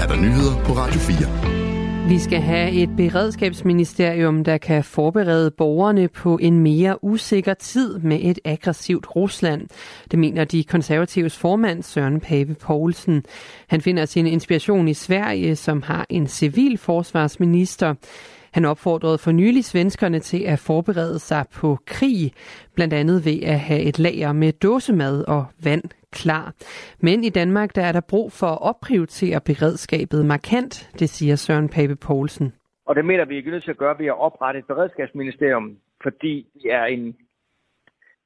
er der nyheder på Radio 4. Vi skal have et beredskabsministerium, der kan forberede borgerne på en mere usikker tid med et aggressivt Rusland. Det mener de konservatives formand Søren Pape Poulsen. Han finder sin inspiration i Sverige, som har en civil forsvarsminister. Han opfordrede for nylig svenskerne til at forberede sig på krig, blandt andet ved at have et lager med dåsemad og vand klar. Men i Danmark der er der brug for at opprioritere beredskabet markant, det siger Søren Pape Poulsen. Og det mener vi er nødt til at gøre ved at oprette et beredskabsministerium, fordi det er, en,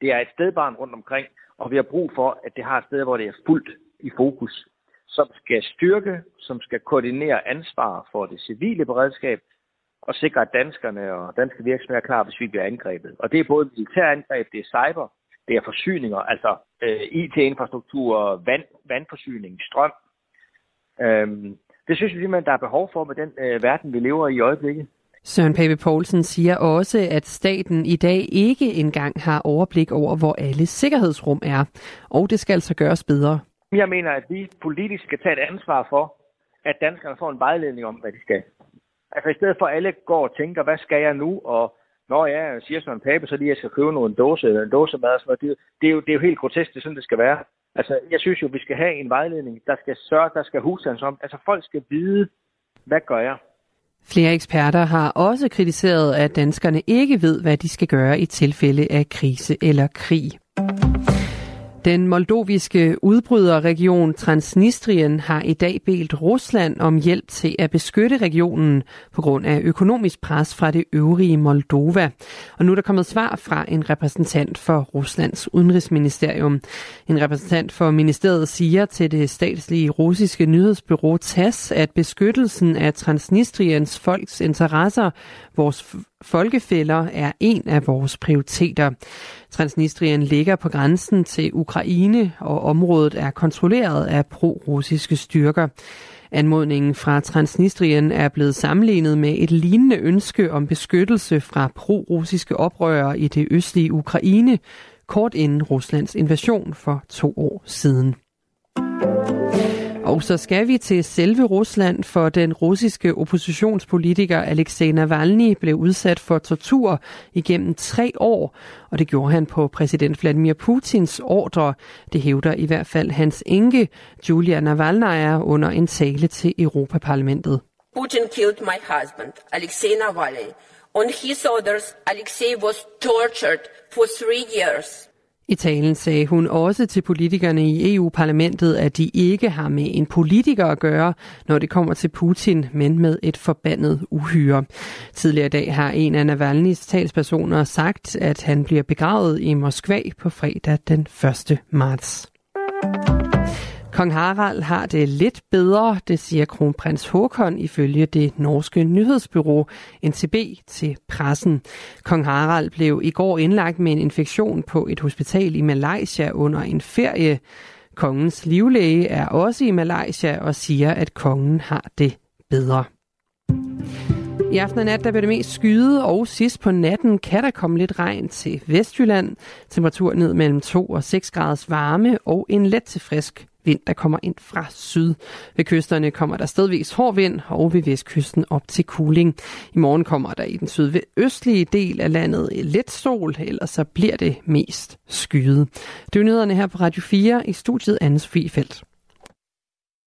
det er et stedbarn rundt omkring, og vi har brug for, at det har et sted, hvor det er fuldt i fokus, som skal styrke, som skal koordinere ansvar for det civile beredskab, og sikre, at danskerne og danske virksomheder er klar, hvis vi bliver angrebet. Og det er både militærangreb, det er cyber, det er forsyninger, altså øh, IT-infrastruktur, vand, vandforsyning, strøm. Øhm, det synes vi simpelthen, der er behov for med den øh, verden, vi lever i i øjeblikket. Søren Pape Poulsen siger også, at staten i dag ikke engang har overblik over, hvor alle sikkerhedsrum er, og det skal altså gøres bedre. Jeg mener, at vi politisk skal tage et ansvar for, at danskerne får en vejledning om, hvad de skal. Altså i stedet for at alle går og tænker, hvad skal jeg nu, og når jeg siger sådan en Pape, så lige jeg skal købe nogle dåse, øh, eller en dåse mad. Så det, det, er jo, det er jo helt grotesk, det er sådan, det skal være. Altså, jeg synes jo, vi skal have en vejledning, der skal sørge, der skal husstands om. Altså, folk skal vide, hvad gør jeg? Flere eksperter har også kritiseret, at danskerne ikke ved, hvad de skal gøre i tilfælde af krise eller krig. Den moldoviske udbryderregion Transnistrien har i dag bedt Rusland om hjælp til at beskytte regionen på grund af økonomisk pres fra det øvrige Moldova. Og nu er der kommet svar fra en repræsentant for Ruslands udenrigsministerium. En repræsentant for ministeriet siger til det statslige russiske nyhedsbyrå TASS, at beskyttelsen af Transnistriens folks interesser, vores folkefælder, er en af vores prioriteter. Transnistrien ligger på grænsen til Ukraine, og området er kontrolleret af pro-russiske styrker. Anmodningen fra Transnistrien er blevet sammenlignet med et lignende ønske om beskyttelse fra pro-russiske oprørere i det østlige Ukraine, kort inden Ruslands invasion for to år siden. Og så skal vi til selve Rusland, for den russiske oppositionspolitiker Alexej Navalny blev udsat for tortur igennem tre år, og det gjorde han på præsident Vladimir Putins ordre. Det hævder i hvert fald hans enke, Julia Navalnaya, under en tale til Europaparlamentet. Putin killed my husband, Alexei Navalny. On his orders, Alexei was tortured for three years. I talen sagde hun også til politikerne i EU-parlamentet, at de ikke har med en politiker at gøre, når det kommer til Putin, men med et forbandet uhyre. Tidligere i dag har en af Navalny's talspersoner sagt, at han bliver begravet i Moskva på fredag den 1. marts. Kong Harald har det lidt bedre, det siger kronprins Håkon ifølge det norske nyhedsbyrå NTB til pressen. Kong Harald blev i går indlagt med en infektion på et hospital i Malaysia under en ferie. Kongens livlæge er også i Malaysia og siger, at kongen har det bedre. I aften og nat der bliver det mest skyde, og sidst på natten kan der komme lidt regn til Vestjylland. Temperatur ned mellem 2 og 6 graders varme og en let til frisk vind, der kommer ind fra syd. Ved kysterne kommer der stedvis hård vind, og ved vestkysten op til kuling. I morgen kommer der i den sydøstlige del af landet lidt sol, ellers så bliver det mest skyet. Det er nyhederne her på Radio 4 i studiet Anne-Sophie Felt.